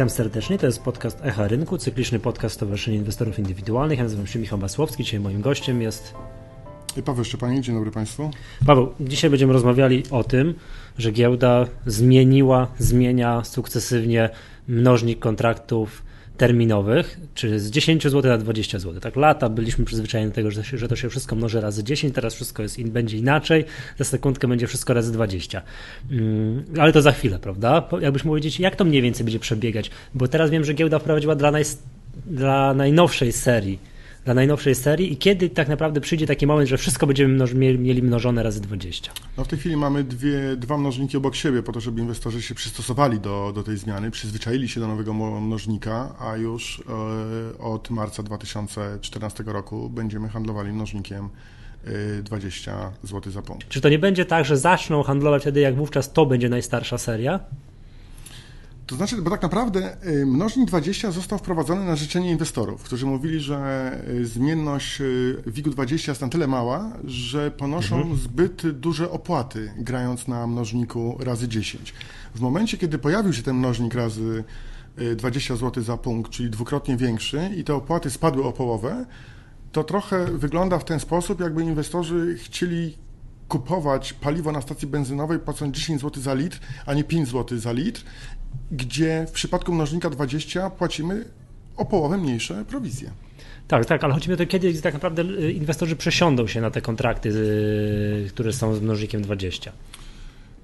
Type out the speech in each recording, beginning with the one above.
Witam serdecznie, to jest podcast Echa Rynku, cykliczny podcast Stowarzyszenia Inwestorów Indywidualnych. Ja nazywam się Michał Masłowski, dzisiaj moim gościem jest... Paweł Szczepanik, dzień dobry Państwu. Paweł, dzisiaj będziemy rozmawiali o tym, że giełda zmieniła, zmienia sukcesywnie mnożnik kontraktów terminowych, czy z 10 zł na 20 zł. Tak lata byliśmy przyzwyczajeni do tego, że, że to się wszystko mnoży razy 10, teraz wszystko jest, będzie inaczej, za sekundkę będzie wszystko razy 20. Mm, ale to za chwilę, prawda? Jakbyś mógł powiedzieć, jak to mniej więcej będzie przebiegać? Bo teraz wiem, że giełda wprowadziła dla, naj, dla najnowszej serii dla najnowszej serii i kiedy tak naprawdę przyjdzie taki moment, że wszystko będziemy mnoż, mieli mnożone razy 20? No w tej chwili mamy dwie, dwa mnożniki obok siebie po to, żeby inwestorzy się przystosowali do, do tej zmiany, przyzwyczaili się do nowego mnożnika, a już e, od marca 2014 roku będziemy handlowali mnożnikiem 20 e, zł za punkt. Czy to nie będzie tak, że zaczną handlować wtedy, jak wówczas to będzie najstarsza seria? To znaczy, bo tak naprawdę y, mnożnik 20 został wprowadzony na życzenie inwestorów, którzy mówili, że y, zmienność y, WIG-20 jest na tyle mała, że ponoszą mhm. zbyt duże opłaty grając na mnożniku razy 10. W momencie, kiedy pojawił się ten mnożnik razy 20 zł za punkt, czyli dwukrotnie większy i te opłaty spadły o połowę, to trochę wygląda w ten sposób, jakby inwestorzy chcieli kupować paliwo na stacji benzynowej płacąc 10 zł za litr, a nie 5 zł za litr gdzie w przypadku mnożnika 20 płacimy o połowę mniejsze prowizje. Tak, tak, ale chodzi mi o to, kiedy tak naprawdę y, inwestorzy przesiądą się na te kontrakty, y, które są z mnożnikiem 20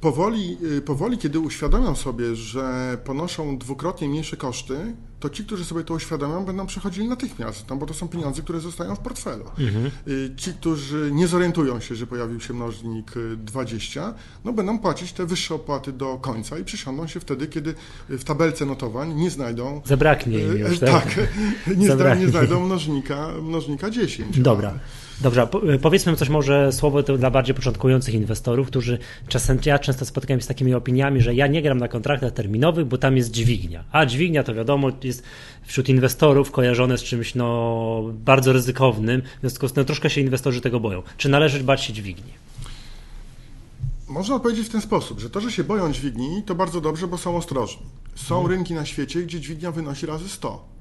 powoli, y, powoli, kiedy uświadomią sobie, że ponoszą dwukrotnie mniejsze koszty, to ci, którzy sobie to uświadomią, będą przechodzili natychmiast, no bo to są pieniądze, które zostają w portfelu. Mhm. Y, ci, którzy nie zorientują się, że pojawił się mnożnik 20, y, no będą płacić te wyższe opłaty do końca i przesiądą się wtedy, kiedy w tabelce notowań nie znajdą... Zabraknie im już, tak? Tak, nie, nie znajdą mnożnika, mnożnika 10. Dobra. Dobrze, e, powiedzmy coś może słowo dla bardziej początkujących inwestorów, którzy czasem, ja często spotykam się z takimi opiniami, że ja nie gram na kontraktach terminowych, bo tam jest dźwignia. A dźwignia to wiadomo jest wśród inwestorów kojarzone z czymś no, bardzo ryzykownym, w związku z tym troszkę się inwestorzy tego boją. Czy należy bać się dźwigni? Można odpowiedzieć w ten sposób, że to, że się boją dźwigni, to bardzo dobrze, bo są ostrożni. Są hmm. rynki na świecie, gdzie dźwignia wynosi razy 100.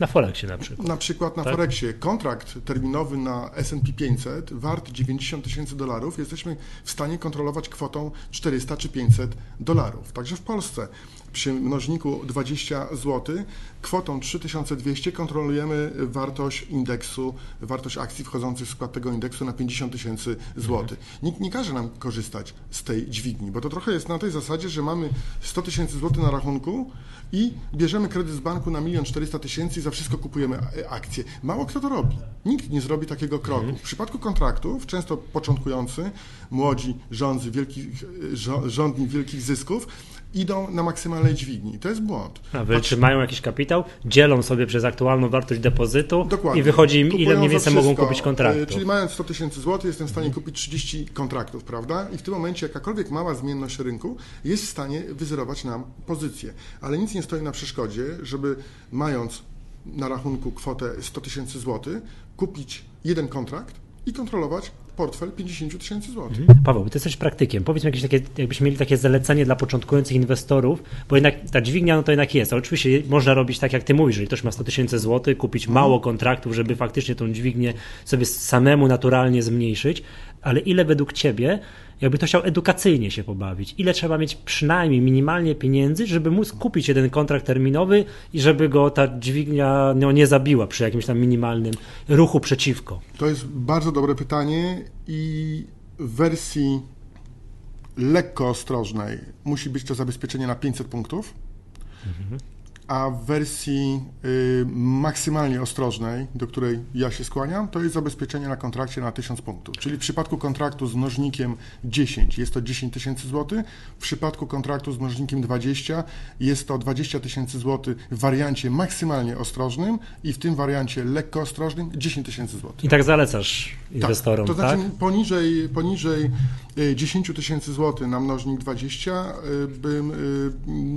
Na Forexie na przykład. Na przykład na tak? Forexie. Kontrakt terminowy na S&P 500 wart 90 tysięcy dolarów jesteśmy w stanie kontrolować kwotą 400 czy 500 dolarów. Także w Polsce przy mnożniku 20 zł kwotą 3200 kontrolujemy wartość indeksu, wartość akcji wchodzących w skład tego indeksu na 50 tysięcy złotych. Nikt nie każe nam korzystać z tej dźwigni, bo to trochę jest na tej zasadzie, że mamy 100 tysięcy złotych na rachunku i bierzemy kredyt z banku na 1 400 tysięcy i za wszystko kupujemy akcje. Mało kto to robi. Nikt nie zrobi takiego kroku. W przypadku kontraktów, często początkujący, młodzi rządzy wielkich, rządni wielkich zysków, idą na maksymalnej dźwigni. To jest błąd. A wy, czy mają jakiś kapitał, dzielą sobie przez aktualną wartość depozytu Dokładnie. i wychodzi im, ile mniej więcej mogą kupić kontraktów. Czyli mając 100 tysięcy złotych, jestem w stanie kupić 30 kontraktów, prawda? I w tym momencie jakakolwiek mała zmienność rynku jest w stanie wyzerować nam pozycję. Ale nic nie stoi na przeszkodzie, żeby mając na rachunku kwotę 100 tysięcy złotych, kupić jeden kontrakt i kontrolować portfel 50 tysięcy złotych. Mhm. Paweł, ty jesteś praktykiem. Powiedz mi jakieś takie, jakbyśmy mieli takie zalecenie dla początkujących inwestorów, bo jednak ta dźwignia no to jednak jest. Ale oczywiście można robić tak, jak ty mówisz, jeżeli ktoś ma 100 tysięcy złotych, kupić mhm. mało kontraktów, żeby faktycznie tą dźwignię sobie samemu naturalnie zmniejszyć, ale ile według ciebie jakby to chciał edukacyjnie się pobawić. Ile trzeba mieć przynajmniej minimalnie pieniędzy, żeby móc kupić jeden kontrakt terminowy i żeby go ta dźwignia no, nie zabiła przy jakimś tam minimalnym ruchu przeciwko? To jest bardzo dobre pytanie i w wersji lekko ostrożnej musi być to zabezpieczenie na 500 punktów. Mhm a w wersji y, maksymalnie ostrożnej, do której ja się skłaniam, to jest zabezpieczenie na kontrakcie na 1000 punktów. Czyli w przypadku kontraktu z mnożnikiem 10 jest to 10 tysięcy złotych, w przypadku kontraktu z mnożnikiem 20 jest to 20 tysięcy złotych w wariancie maksymalnie ostrożnym i w tym wariancie lekko ostrożnym 10 tysięcy złotych. I tak zalecasz inwestorom, tak? To znaczy tak? poniżej, poniżej 10 y, tysięcy złotych na mnożnik 20 y, bym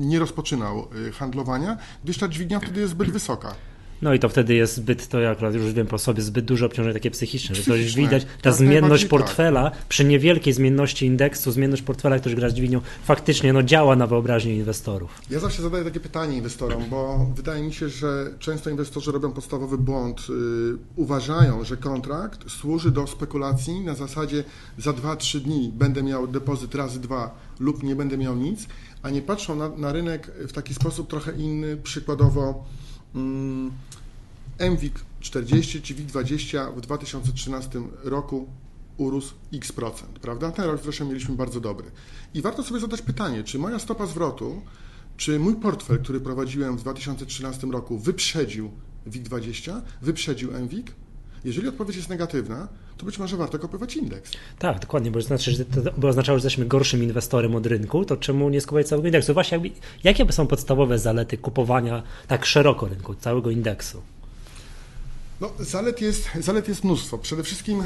nie rozpoczynał handlowania, gdyż ta dźwignia wtedy jest zbyt wysoka. No i to wtedy jest zbyt, to ja akurat już wiem po sobie, zbyt duże obciążenie takie psychiczne, że to już widać, ta Jak zmienność najbardziej tak. portfela, przy niewielkiej zmienności indeksu, zmienność portfela, który gra z dźwignią, faktycznie no, działa na wyobraźnię inwestorów. Ja zawsze zadaję takie pytanie inwestorom, bo wydaje mi się, że często inwestorzy robią podstawowy błąd. Yy, uważają, że kontrakt służy do spekulacji na zasadzie za 2-3 dni będę miał depozyt razy dwa lub nie będę miał nic, a nie patrzą na, na rynek w taki sposób trochę inny. Przykładowo MWIG 40 czy WIG 20 w 2013 roku urósł x procent, prawda? Ten rok zresztą mieliśmy bardzo dobry. I warto sobie zadać pytanie, czy moja stopa zwrotu, czy mój portfel, który prowadziłem w 2013 roku, wyprzedził WIG20, wyprzedził MWIG? Jeżeli odpowiedź jest negatywna, to być może warto kupować indeks. Tak, dokładnie, bo, znaczy, że to by oznaczało, że jesteśmy gorszym inwestorem od rynku, to czemu nie skupować całego indeksu? Właśnie jakby, jakie są podstawowe zalety kupowania tak szeroko rynku, całego indeksu? No, zalet jest, zalet jest mnóstwo. Przede wszystkim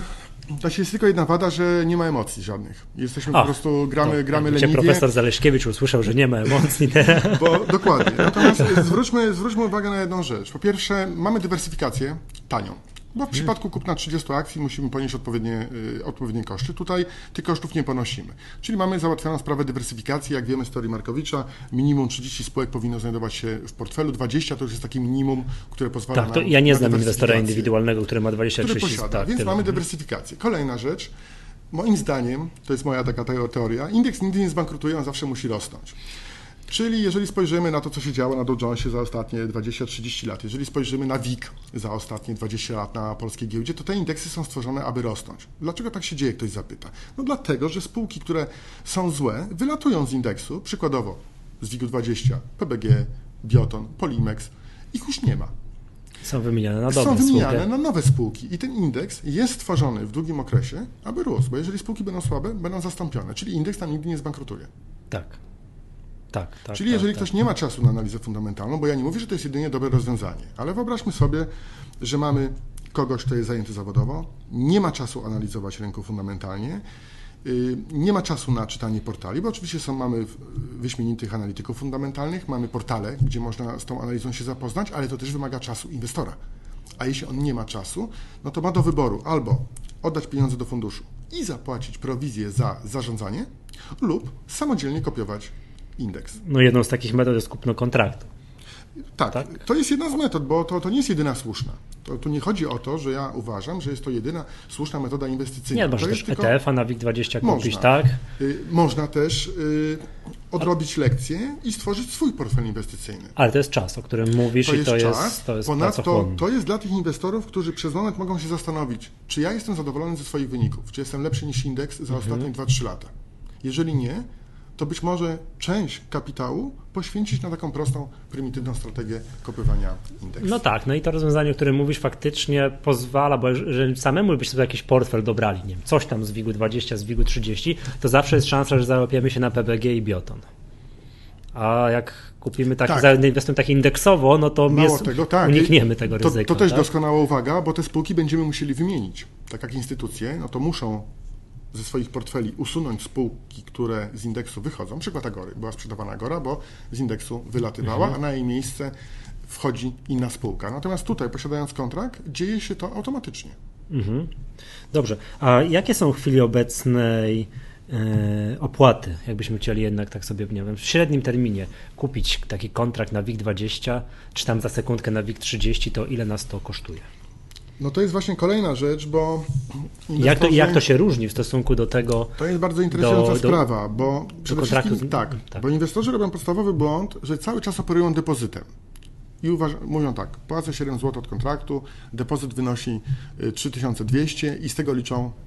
to się jest tylko jedna wada, że nie ma emocji żadnych. Jesteśmy po prostu, gramy, To, gramy leniwie. profesor Zaleśkiewicz usłyszał, że nie ma emocji. Nie? Bo, dokładnie. Natomiast zwróćmy, zwróćmy uwagę na jedną rzecz. Po pierwsze, mamy dywersyfikację tanią. Bo w przypadku kupna 30 akcji musimy ponieść odpowiednie, y, odpowiednie koszty. Tutaj tych kosztów nie ponosimy. Czyli mamy załatwioną sprawę dywersyfikacji. Jak wiemy z teorii Markowicza, minimum 30 spółek powinno znajdować się w portfelu. 20 to już jest takie minimum, które pozwala Tak, to nam ja nie na znam inwestora indywidualnego, który ma 20 który 30 posiada, tak, więc tyle. mamy dywersyfikację. Kolejna rzecz, moim zdaniem, to jest moja taka teo- teoria, indeks nigdy nie zbankrutuje, on zawsze musi rosnąć. Czyli jeżeli spojrzymy na to, co się działo na Dow Jonesie za ostatnie 20-30 lat, jeżeli spojrzymy na WIG za ostatnie 20 lat na polskiej giełdzie, to te indeksy są stworzone, aby rosnąć. Dlaczego tak się dzieje, ktoś zapyta? No dlatego, że spółki, które są złe, wylatują z indeksu, przykładowo z WIG-u 20, PBG, Bioton, Polimex, ich już nie ma Są wymieniane na są wymieniane spółki. na nowe spółki i ten indeks jest stworzony w długim okresie, aby rósł, bo jeżeli spółki będą słabe, będą zastąpione, czyli indeks tam nigdy nie zbankrutuje. Tak. Tak, tak. czyli tak, jeżeli tak. ktoś nie ma czasu na analizę fundamentalną, bo ja nie mówię, że to jest jedynie dobre rozwiązanie, ale wyobraźmy sobie, że mamy kogoś, kto jest zajęty zawodowo, nie ma czasu analizować rynku fundamentalnie, yy, nie ma czasu na czytanie portali, bo oczywiście są, mamy wyśmienitych analityków fundamentalnych, mamy portale, gdzie można z tą analizą się zapoznać, ale to też wymaga czasu inwestora. A jeśli on nie ma czasu, no to ma do wyboru albo oddać pieniądze do funduszu i zapłacić prowizję za zarządzanie, lub samodzielnie kopiować indeks. No jedną z takich metod jest kupno kontraktu. Tak, Tak? to jest jedna z metod, bo to, to nie jest jedyna słuszna. To, tu nie chodzi o to, że ja uważam, że jest to jedyna słuszna metoda inwestycyjna. Nie, można też tylko- ETF-a na WIG20 Można. kupić, tak? Y, Można też y, odrobić lekcję i stworzyć swój portfel inwestycyjny. Ale to jest czas, o którym mówisz To i jest to czas. jest, to jest Ponadto to jest dla tych inwestorów, którzy przez moment mogą się zastanowić, czy ja jestem zadowolony ze swoich wyników, czy jestem lepszy niż indeks za Mhm. ostatnie 2-3 lata. Jeżeli nie, to być może część kapitału poświęcić na taką prostą, prymitywną strategię kopywania indeksu. No tak, no i to rozwiązanie, o którym mówisz, faktycznie pozwala, bo jeżeli samemu byś sobie jakiś portfel dobrali, nie wiem, coś tam z WIG-u 20, z WIG-u 30, to zawsze jest szansa, że załapiemy się na PBG i Bioton. A jak kupimy tak, Tak. zainwestujemy tak indeksowo, no to Mało jest, tego, tak. unikniemy tego to, ryzyka. To też tak? doskonała uwaga, bo te spółki będziemy musieli wymienić. Tak jak instytucje, no to muszą ze swoich portfeli usunąć spółki, które z indeksu wychodzą. Przykład Agory. Była sprzedawana Agora, bo z indeksu wylatywała, Mhm. a na jej miejsce wchodzi inna spółka. Natomiast tutaj, posiadając kontrakt, dzieje się to automatycznie. Mhm. Dobrze, a jakie są w chwili obecnej e, opłaty, jakbyśmy chcieli jednak tak sobie, nie wiem, w średnim terminie kupić taki kontrakt na WIG20, czy tam za sekundkę na WIG30, to ile nas to kosztuje? No to jest właśnie kolejna rzecz, bo Jak to, jak to się różni w stosunku do tego, To jest bardzo interesująca do- do- sprawa, bo przede kontraktu wszystkim tak, tak. bo inwestorzy robią podstawowy błąd, że cały czas operują depozytem. I uważ, mówią tak, płacę 7 zł od kontraktu, depozyt wynosi y, 3200 i z tego liczą y,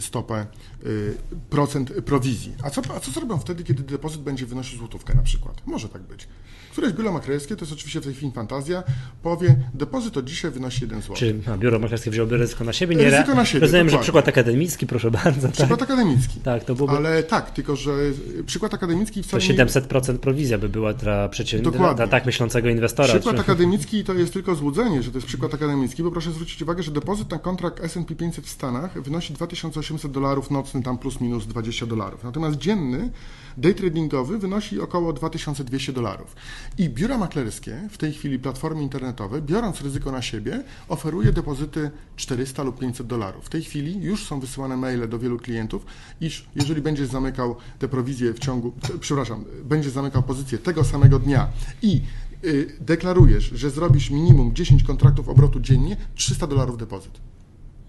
stopę y, procent prowizji. A co, a co zrobią wtedy, kiedy depozyt będzie wynosić złotówkę na przykład? Może tak być. Któreś biuro maklerskie, to jest oczywiście w tej chwili fantazja, powie, depozyt od dzisiaj wynosi 1 zł. czy a biuro maklerskie wzięłoby ryzyko na siebie? Ryzyko na siebie, Rozumiem, że dokładnie. przykład akademicki, proszę bardzo. Tak, Przykład akademicki. tak to byłoby Ale tak, tylko że y, przykład akademicki to wcale nie... 700% prowizja by była dla, przecię... dla, Dokładnie. dla tak myślącego inwestora. Przykład Czy- akademicki to jest tylko złudzenie, że to jest przykład akademicki, bo proszę zwrócić uwagę, że depozyt na kontrakt S&P 500 w Stanach wynosi 2800 dolarów, nocny tam plus minus 20 dolarów. Natomiast dzienny day tradingowy wynosi około 2200 dolarów. I biura maklerskie, w tej chwili platformy internetowe, biorąc ryzyko na siebie, oferuje depozyty 400 lub 500 dolarów. W tej chwili już są wysyłane maile do wielu klientów, iż jeżeli będziesz zamykał te prowizje w ciągu, przepraszam, będziesz zamykał pozycję tego samego dnia i y, deklarujesz, że zrobisz minimum 10 kontraktów obrotu dziennie, 300 dolarów depozyt.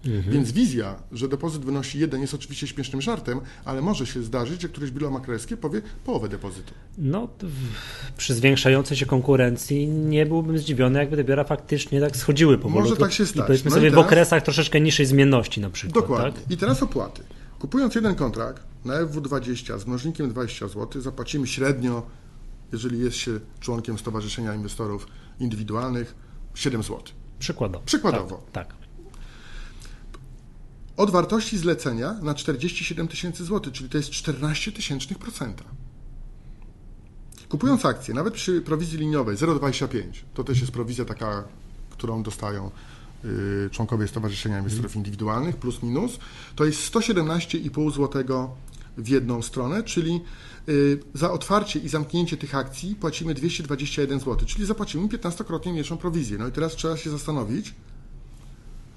Mhm. Więc wizja, że depozyt wynosi jeden jest oczywiście śmiesznym żartem, ale może się zdarzyć, że któreś biuro maklerskie powie połowę depozytu. No, przy zwiększającej się konkurencji nie byłbym zdziwiony, jakby te biura faktycznie tak schodziły powoli. Może tak się stać. I powiedzmy no sobie teraz... w okresach troszeczkę niższej zmienności na przykład. Dokładnie. Tak? I teraz opłaty. Kupując jeden kontrakt na FW20 z mnożnikiem 20 zł, zapłacimy średnio, jeżeli jest się członkiem Stowarzyszenia Inwestorów Indywidualnych, 7 zł. Przykładowo. Przykładowo. Tak. tak od wartości zlecenia na 47 tysięcy złotych, czyli to jest 14 tysięcznych procenta. Kupując akcję, nawet przy prowizji liniowej 0,25, to też jest prowizja taka, którą dostają y, członkowie Stowarzyszenia Inwestorów Indywidualnych, plus minus, to jest 117,5 zł w jedną stronę, czyli y, za otwarcie i zamknięcie tych akcji płacimy 221 zł, czyli zapłacimy 15-krotnie mniejszą prowizję. No i teraz trzeba się zastanowić,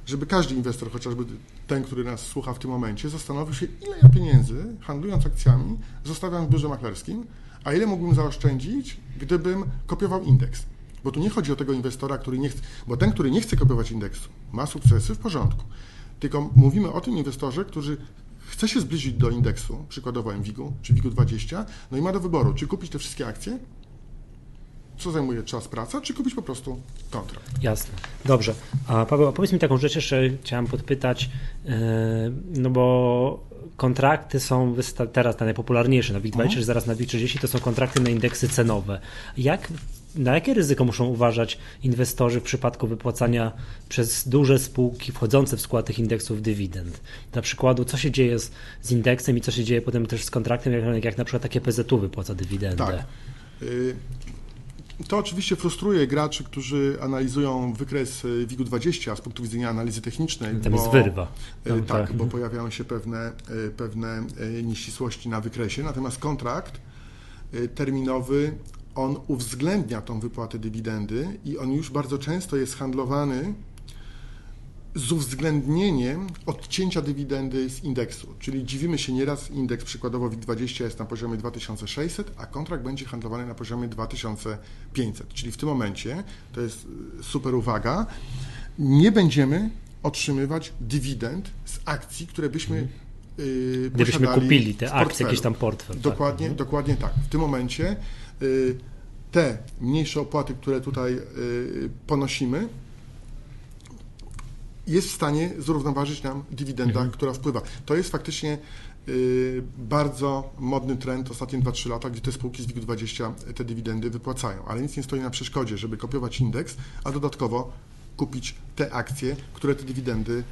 żeby każdy inwestor, chociażby ten, który nas słucha w tym momencie, zastanowił się, ile ja pieniędzy, handlując akcjami, zostawiam w biurze maklerskim, a ile mógłbym zaoszczędzić, gdybym kopiował indeks. Bo tu nie chodzi o tego inwestora, który nie chce, bo ten, który nie chce kopiować indeksu, ma sukcesy w porządku. Tylko mówimy o tym inwestorze, który chce się zbliżyć do indeksu, przykładowo MWIG-u czy WIG-u20, no i ma do wyboru, czy kupić te wszystkie akcje, co zajmuje czas praca, czy kupić po prostu kontrakt. Jasne. Dobrze. A Paweł, powiedz mi taką rzecz jeszcze, chciałem podpytać, yy, no bo kontrakty są teraz te najpopularniejsze na WIG20, mhm. czy zaraz na WIG30, to są kontrakty na indeksy cenowe. Jak, na jakie ryzyko muszą uważać inwestorzy w przypadku wypłacania przez duże spółki wchodzące w skład tych indeksów dywidend? Na przykładu, co się dzieje z, z indeksem i co się dzieje potem też z kontraktem, jak, jak na przykład takie PZU wypłaca dywidendę? Tak. Y, to oczywiście frustruje graczy, którzy analizują wykres e, WIG-20 z punktu widzenia analizy technicznej. Tam bo, jest wyrwa. E, Tam, tak, tak, bo pojawiają się pewne, e, pewne nieścisłości na wykresie, natomiast kontrakt terminowy, on uwzględnia tą wypłatę dywidendy i on już bardzo często jest handlowany z uwzględnieniem odcięcia dywidendy z indeksu. Czyli dziwimy się nieraz, indeks przykładowo WIG20 jest na poziomie 2600, a kontrakt będzie handlowany na poziomie 2500. Czyli w tym momencie, to jest y, super uwaga, nie będziemy otrzymywać dywidend z akcji, które byśmy yy, Gdybyśmy kupili te akcje, jakiś tam portfel. Dokładnie, tak. dokładnie tak. W tym momencie yy, te mniejsze opłaty, które tutaj yy, ponosimy, jest w stanie zrównoważyć nam dywidenda, mhm. która wpływa. To jest faktycznie y, bardzo modny trend ostatnie 2-3 lata, gdzie te spółki z WIG20 te dywidendy wypłacają, ale nic nie stoi na przeszkodzie, żeby kopiować indeks, a dodatkowo kupić te akcje, które te dywidendy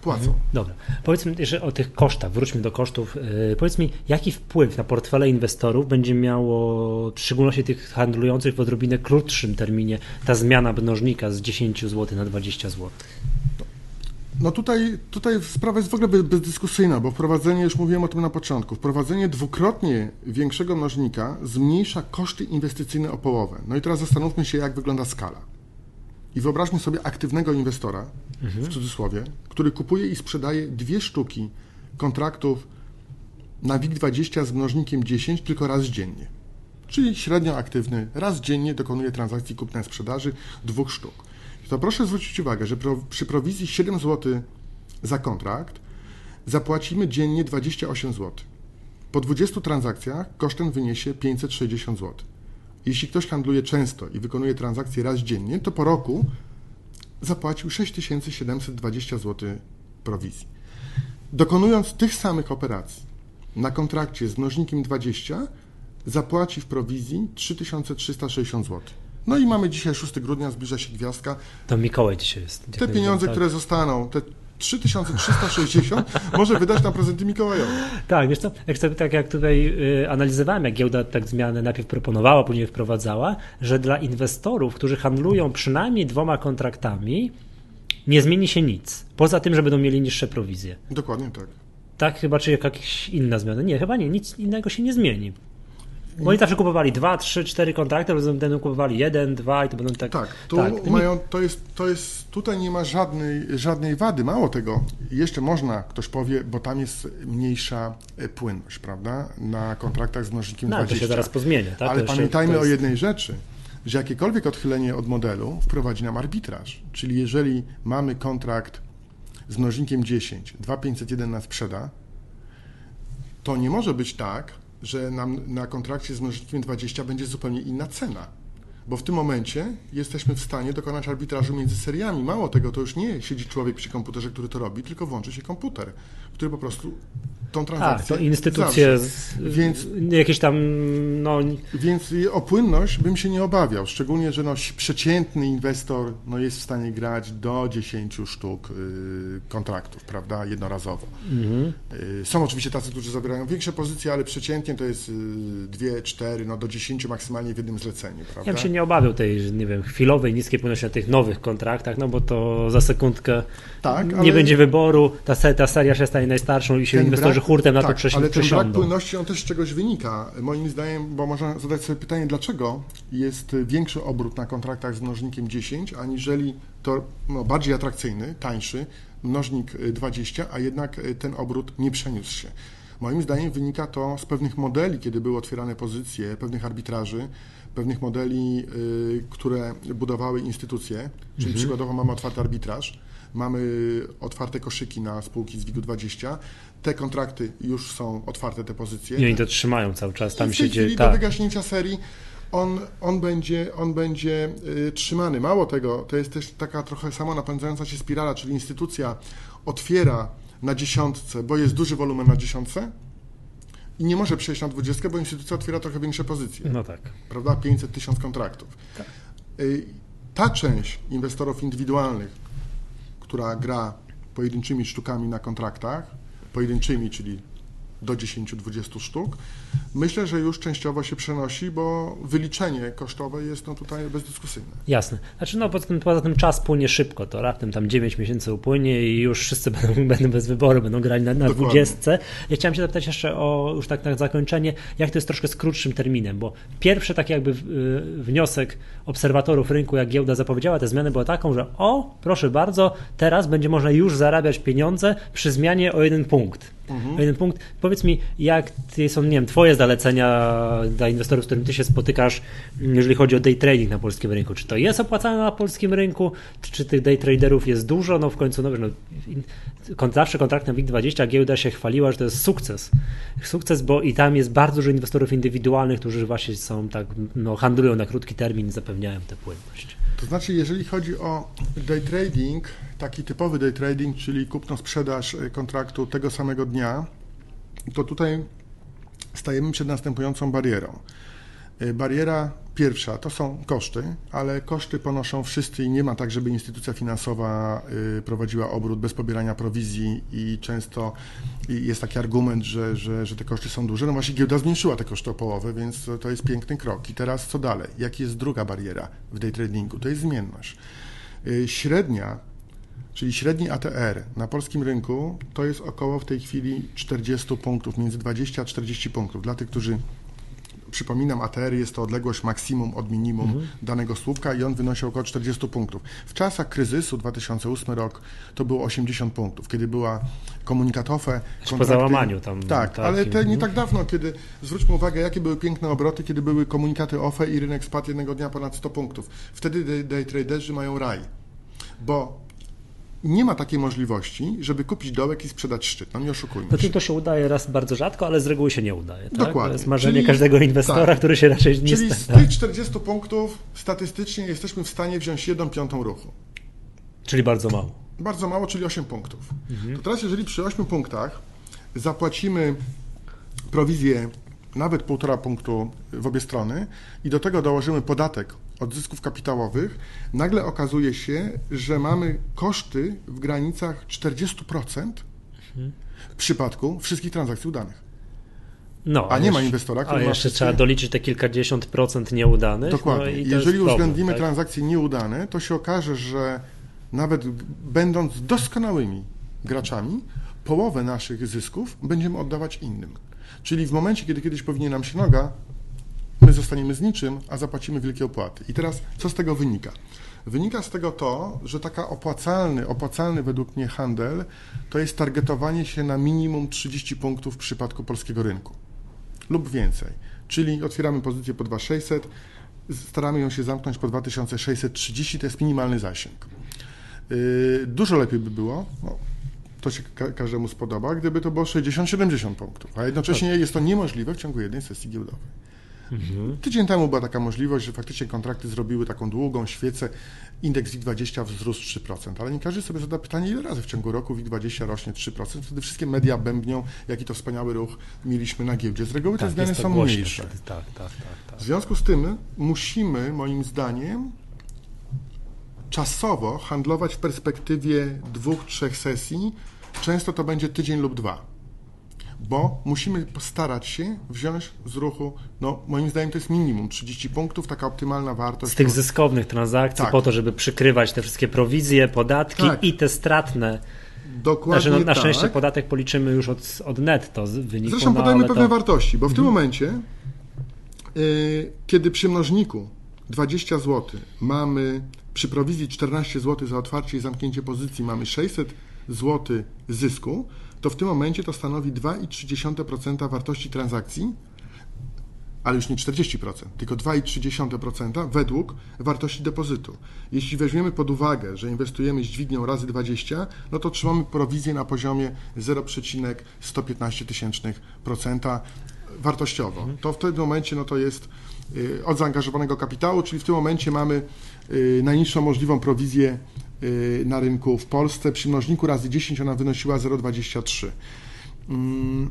płacą. Mhm. Dobra. Powiedzmy jeszcze o tych kosztach, wróćmy do kosztów. Y, powiedz mi, jaki wpływ na portfele inwestorów będzie miało, w szczególności tych handlujących w odrobinę krótszym terminie, ta zmiana mnożnika z 10 zł na 20 zł? No tutaj, tutaj sprawa jest w ogóle bezdyskusyjna, bo wprowadzenie, już mówiłem o tym na początku, wprowadzenie dwukrotnie większego mnożnika zmniejsza koszty inwestycyjne o połowę. No i teraz zastanówmy się, jak wygląda skala. I wyobraźmy sobie aktywnego inwestora, mhm. w cudzysłowie, który kupuje i sprzedaje dwie sztuki kontraktów na WIG20 z mnożnikiem 10 tylko raz dziennie. Czyli średnio aktywny raz dziennie dokonuje transakcji kupna i sprzedaży dwóch sztuk. To proszę zwrócić uwagę, że pro, przy prowizji 7 zł za kontrakt zapłacimy dziennie 28 zł. Po 20 transakcjach koszt ten wyniesie 560 zł. Jeśli ktoś handluje często i wykonuje transakcje raz dziennie, to po roku zapłacił 6720 zł prowizji. Dokonując tych samych operacji na kontrakcie z mnożnikiem 20, zapłaci w prowizji 3360 zł. No i mamy dzisiaj 6 grudnia, zbliża się gwiazdka. To Mikołaj dzisiaj jest. Te pieniądze, tak. które zostaną, te 3360 może wydać na prezenty Mikołajowe. Tak, wiesz co, jak, tak jak tutaj y, analizowałem, jak giełda tak zmianę najpierw proponowała, później wprowadzała, że dla inwestorów, którzy handlują przynajmniej dwoma kontraktami, nie zmieni się nic. Poza tym, że będą mieli niższe prowizje. Dokładnie tak. Tak, chyba czy jakaś inna zmiana. Nie, chyba nie, nic innego się nie zmieni. Bo oni zawsze kupowali dwa, trzy, cztery kontrakty, potem będą kupowali jeden, dwa i to będą tak. Tak, tu tak. Mają, to, jest, to jest, tutaj nie ma żadnej, żadnej wady. Mało tego, jeszcze można, ktoś powie, bo tam jest mniejsza e, płynność, prawda? Na kontraktach z mnożnikiem no, 20. to się zaraz pozmienia, tak? Ale pamiętajmy jest... o jednej rzeczy, że jakiekolwiek odchylenie od modelu wprowadzi nam arbitraż. Czyli jeżeli mamy kontrakt z mnożnikiem 10, 2501 nas sprzeda, to nie może być tak, że nam na kontrakcie z mnożnikiem 20 będzie zupełnie inna cena. Bo w tym momencie jesteśmy w stanie dokonać arbitrażu między seriami. Mało tego, to już nie siedzi człowiek przy komputerze, który to robi, tylko włączy się komputer, który po prostu tą transakcję. A, to instytucje, z, więc, jakieś tam. No... Więc o płynność bym się nie obawiał, szczególnie, że no, przeciętny inwestor no, jest w stanie grać do 10 sztuk y, kontraktów, prawda, jednorazowo. Mhm. Y, są oczywiście tacy, którzy zabierają większe pozycje, ale przeciętnie to jest y, 2, 4, no do 10 maksymalnie w jednym zleceniu, prawda? Ja bym się nie obawiał tej, nie wiem, chwilowej, niskiej płynności na tych nowych kontraktach, no bo to za sekundkę tak, nie będzie wyboru, ta, ta seria się stanie najstarszą i się inwestorzy że hurtem na tak, to przesiądą. Ale ten brak płynności, on też z czegoś wynika. Moim zdaniem, bo można zadać sobie pytanie, dlaczego jest większy obrót na kontraktach z mnożnikiem 10, aniżeli to no, bardziej atrakcyjny, tańszy mnożnik 20, a jednak ten obrót nie przeniósł się. Moim zdaniem wynika to z pewnych modeli, kiedy były otwierane pozycje, pewnych arbitraży, pewnych modeli, y, które budowały instytucje, czyli mhm. przykładowo mamy otwarty arbitraż, mamy otwarte koszyki na spółki z WIG-20, te kontrakty już są otwarte, te pozycje. I oni to trzymają cały czas, tam I się dzieje. Tak. do wygaśnięcia serii on, on będzie, on będzie y, trzymany. Mało tego, to jest też taka trochę samo napędzająca się spirala, czyli instytucja otwiera na dziesiątce, bo jest duży wolumen na dziesiątce i nie może przejść na dwudziestkę, bo instytucja otwiera trochę większe pozycje. No tak. Prawda? 500 tysiąc kontraktów. Tak. Y, ta część inwestorów indywidualnych, która gra pojedynczymi sztukami na kontraktach, pojedynczymi, czyli do 10-20 sztuk. Myślę, że już częściowo się przenosi, bo wyliczenie kosztowe jest no tutaj bezdyskusyjne. Jasne. Znaczy no poza tym, poza tym czas płynie szybko, to raptem tam 9 miesięcy upłynie i już wszyscy będą, będą bez wyboru, będą grali na, na 20. Ja chciałem się zapytać jeszcze o już tak na zakończenie, jak to jest troszkę z krótszym terminem, bo pierwszy taki jakby y, wniosek obserwatorów rynku, jak giełda zapowiedziała te zmiany, była taką, że o, proszę bardzo, teraz będzie można już zarabiać pieniądze przy zmianie o jeden punkt. Mhm. Jeden punkt. Powiedz mi, jak są, nie wiem, twoje zalecenia dla inwestorów, z którymi ty się spotykasz, jeżeli chodzi o day trading na polskim rynku? Czy to jest opłacane na polskim rynku? Czy tych day traderów jest dużo? No w końcu, no, no zawsze kontrakt na WIG20, a giełda się chwaliła, że to jest sukces. Sukces, bo i tam jest bardzo dużo inwestorów indywidualnych, którzy właśnie są tak, no, handlują na krótki termin i zapewniają tę płynność. To znaczy, jeżeli chodzi o day trading, taki typowy day trading, czyli kupno-sprzedaż e, kontraktu tego samego dnia, to tutaj stajemy przed następującą barierą. E, bariera pierwsza to są koszty, ale koszty ponoszą wszyscy i nie ma tak, żeby instytucja finansowa e, prowadziła obrót bez pobierania prowizji i często jest taki argument, że, że, że te koszty są duże. No właśnie giełda zmniejszyła te koszty o połowę, więc to jest piękny krok. I teraz co dalej? Jaki jest druga bariera w day tradingu? To jest zmienność. Średnia czyli średni ATR na polskim rynku to jest około w tej chwili 40 punktów, między 20 a 40 punktów. Dla tych, którzy przypominam, ATR jest to odległość maksimum od minimum mhm. danego słupka i on wynosi około 40 punktów. W czasach kryzysu 2008 rok to było 80 punktów, kiedy była komunikatowe. Po załamaniu tam. Tak, tak ale te, nie mhm. tak dawno, kiedy zwróćmy uwagę, jakie były piękne obroty, kiedy były komunikaty OFE i rynek spadł jednego dnia ponad 100 punktów. Wtedy day, day traderzy mają raj, bo nie ma takiej możliwości, żeby kupić dołek i sprzedać szczyt. No nie oszukujmy no, się. To się udaje raz bardzo rzadko, ale z reguły się nie udaje. Tak? Dokładnie. To jest marzenie Czyli, każdego inwestora, tak. który się raczej nie Czyli z tych 40 punktów statystycznie jesteśmy w stanie wziąć 1 piątą ruchu. Czyli bardzo mało. Bardzo mało, czyli 8 punktów. Mhm. To teraz jeżeli przy 8 punktach zapłacimy prowizję nawet 1,5 punktu w obie strony i do tego dołożymy podatek od zysków kapitałowych, nagle okazuje się, że mamy koszty w granicach 40% w przypadku wszystkich transakcji udanych. No, a, nie jeszcze, ma inwestora, który A jeszcze trzeba doliczyć te kilkadziesiąt procent nieudanych. Dokładnie. No Jeżeli uwzględnimy tak? transakcje nieudane, to się okaże, że nawet będąc doskonałymi graczami, połowę naszych zysków będziemy oddawać innym. Czyli w momencie, kiedy kiedyś powinien nam się noga, my zostaniemy z niczym, a zapłacimy wielkie opłaty. I teraz co z tego wynika? Wynika z tego to, że taka opłacalny, opłacalny według mnie handel to jest targetowanie się na minimum 30 punktów w przypadku polskiego rynku lub więcej. Czyli otwieramy pozycję po 2600, staramy ją się zamknąć po 2630, to jest minimalny zasięg. Yy, dużo lepiej by było, no, to się ka każdemu spodoba, gdyby to było 60-70 punktów, a jednocześnie jest to niemożliwe w ciągu jednej sesji giełdowej. Mhm. Tydzień temu była taka możliwość, że faktycznie kontrakty zrobiły taką długą świecę, indeks WIG20 wzrósł 3%, ale nie każdy sobie zada pytanie, ile razy w ciągu roku WIG20 rośnie 3%, wtedy wszystkie media bębnią, jaki to wspaniały ruch mieliśmy na giełdzie. Z reguły tak, te zmiany są mniejsze. Tak, tak, tak, tak, W związku z tym musimy, moim zdaniem, czasowo handlować w perspektywie dwóch, trzech sesji. Często to będzie tydzień lub dwa bo musimy postarać się wziąć z ruchu, no moim zdaniem to jest minimum 30 punktów, taka optymalna wartość. Z tych zyskownych transakcji tak. po to, żeby przykrywać te wszystkie prowizje, podatki tak. i te stratne. Dokładnie znaczy, no, na szczęście tak. podatek policzymy już od, od netto wyniku. Zresztą no, podajmy pewne to... wartości, bo w tym mhm. momencie, yy, kiedy przy mnożniku 20 zł mamy przy prowizji 14 zł za otwarcie i zamknięcie pozycji mamy 600 zł zysku, to w tym momencie to stanowi 2,3% wartości transakcji, ale już nie 40%, tylko 2,3% według wartości depozytu. Jeśli weźmiemy pod uwagę, że inwestujemy z dźwignią razy 20, no to trzymamy prowizję na poziomie 0,150% wartościowo. Mhm. To w tym momencie no to jest y, od zaangażowanego kapitału, czyli w tym momencie mamy y, najniższą możliwą prowizję na rynku w Polsce. Przy mnożniku razy 10 ona wynosiła 0,23. Mm.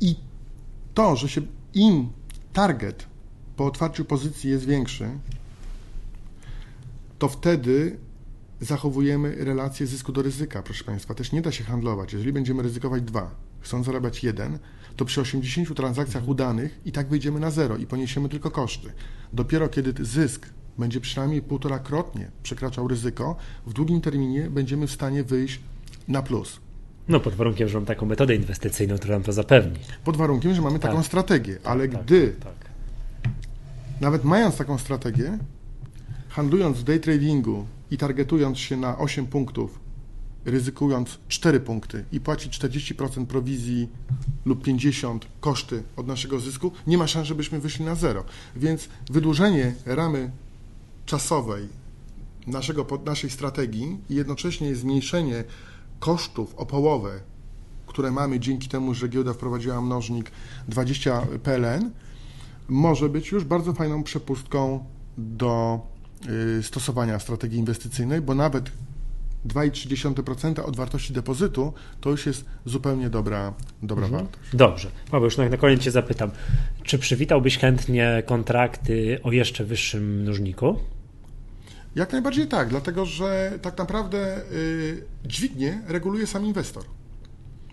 I to, że się im target po otwarciu pozycji jest większy, to wtedy zachowujemy relację zysku do ryzyka, proszę Państwa. Też nie da się handlować. Jeżeli będziemy ryzykować dwa, chcą zarabiać jeden, to przy 80 transakcjach udanych i tak wyjdziemy na zero i poniesiemy tylko koszty. Dopiero kiedy zysk będzie przynajmniej półtorakrotnie przekraczał ryzyko, w długim terminie będziemy w stanie wyjść na plus. No pod warunkiem, że mamy taką metodę inwestycyjną, która nam to zapewni. Pod warunkiem, że mamy tak. taką strategię, ale tak, gdy tak, tak. nawet mając taką strategię, handlując w day tradingu i targetując się na 8 punktów, ryzykując 4 punkty i płacić 40% prowizji lub 50% koszty od naszego zysku, nie ma szans, żebyśmy wyszli na zero. Więc wydłużenie ramy czasowej naszego, naszej strategii i jednocześnie zmniejszenie kosztów o połowę, które mamy dzięki temu, że giełda wprowadziła mnożnik 20 PLN, może być już bardzo fajną przepustką do y, stosowania strategii inwestycyjnej, bo nawet 2,3% od wartości depozytu to już jest zupełnie dobra, dobra mhm. wartość. Dobrze. Paweł, już na koniec Cię zapytam. Czy przywitałbyś chętnie kontrakty o jeszcze wyższym mnożniku? Jak najbardziej tak, dlatego że tak naprawdę y, dźwignię reguluje sam inwestor.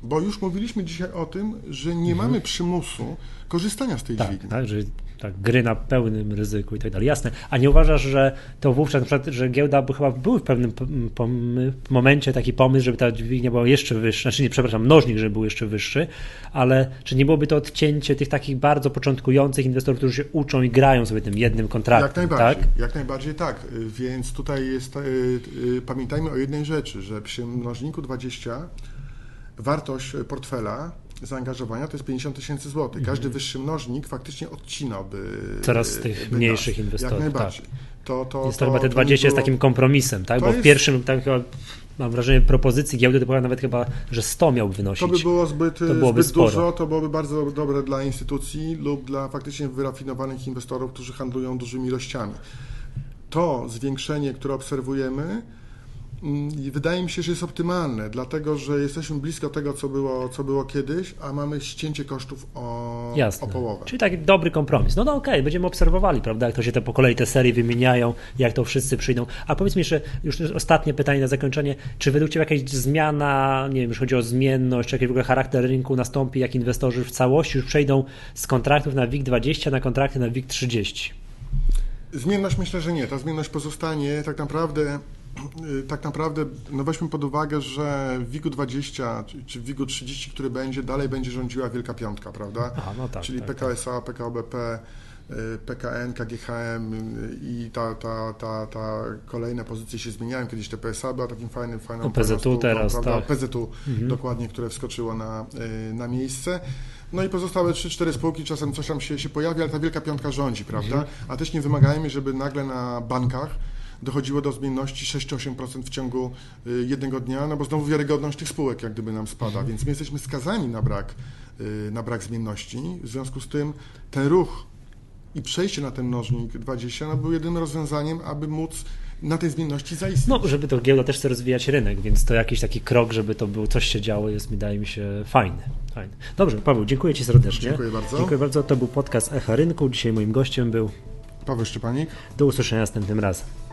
Bo już mówiliśmy dzisiaj o tym, że nie mhm. mamy przymusu korzystania z tej tak, dźwigni. Tak, że tak, gry na pełnym ryzyku i tak dalej. Jasne. A nie uważasz, że to wówczas, na przykład, że giełda by chyba był w pewnym momencie taki pomysł, żeby ta dźwignia była jeszcze wyższa, znaczy nie, przepraszam, mnożnik, żeby był jeszcze wyższy, ale czy nie byłoby to odcięcie tych takich bardzo początkujących inwestorów, którzy się uczą i grają sobie tym jednym kontraktem, Jak najbardziej, tak? jak najbardziej tak. Więc tutaj jest, yy, pamiętajmy o jednej rzeczy, że przy mnożniku 20 wartość portfela zaangażowania to jest 50 tysięcy złotych. Każdy mhm. wyższy mnożnik faktycznie odcinałby. Coraz z tych mniejszych inwestorów. Jak najbardziej. Tak. To, to, jest to, chyba te 20 było... jest takim kompromisem, tak? Bo jest... w pierwszym tak chyba mam wrażenie, propozycji giełdy to była nawet chyba, że 100 miał wynosić. To by było zbyt, to byłoby zbyt dużo, to byłoby bardzo dobre dla instytucji lub dla faktycznie wyrafinowanych inwestorów, którzy handlują dużymi ilościami. To zwiększenie, które obserwujemy, Mm, wydaje mi się, że jest optymalne, dlatego że jesteśmy blisko tego, co było, co było kiedyś, a mamy ścięcie kosztów o, o połowę. Czyli taki dobry kompromis. No, no okej, okay, będziemy obserwowali, prawda, jak to się te po kolei te serie wymieniają, jak to wszyscy przyjdą. A powiedz mi jeszcze, już ostatnie pytanie na zakończenie, czy według Ciebie jakaś zmiana, nie wiem, jeśli chodzi o zmienność, czy jakiś w ogóle charakter rynku nastąpi, jak inwestorzy w całości już przejdą z kontraktów na WIG 20 na kontrakty na WIG 30? Zmienność myślę, że nie. Ta zmienność pozostanie tak naprawdę. Y, Tak naprawdę, no weźmy pod uwagę, że w WIG-u 20 czy- w WIG-u 30, który będzie, dalej będzie rządziła Wielka Piątka, prawda? Aha, no tak. Czyli tak, tak. PKSA, PKOBP, y, PKN, KGHM y, i ta, ta, ta, ta kolejne pozycje się zmieniają. Kiedyś te PSA była takim fajnym, fajną No, PZU teraz, prawda? tak. PZU Mhm. dokładnie, które wskoczyło na, y, na miejsce. No i pozostałe 3-4 spółki, czasem coś tam się, się pojawia, ale ta wielka piątka rządzi, prawda? Mhm. A też nie wymagajmy, żeby nagle na bankach dochodziło do zmienności 6-8% w ciągu y, jednego dnia, no bo znowu wiarygodność tych spółek jak gdyby nam spada, więc my jesteśmy skazani na brak, y, na brak zmienności. W związku z tym ten ruch i przejście na ten mnożnik 20 no, był jedynym rozwiązaniem, aby móc na tej zmienności zaistnieć. No, żeby to giełda też chce rozwijać rynek, więc to jakiś taki krok, żeby to było, coś się działo, jest, wydaje mi się, fajny. fajny. Dobrze, Paweł, dziękuję Ci serdecznie. Dziękuję bardzo. Dziękuję bardzo. To był podcast Echa Rynku. Dzisiaj moim gościem był. Paweł Szczepanik. Do usłyszenia następnym razem.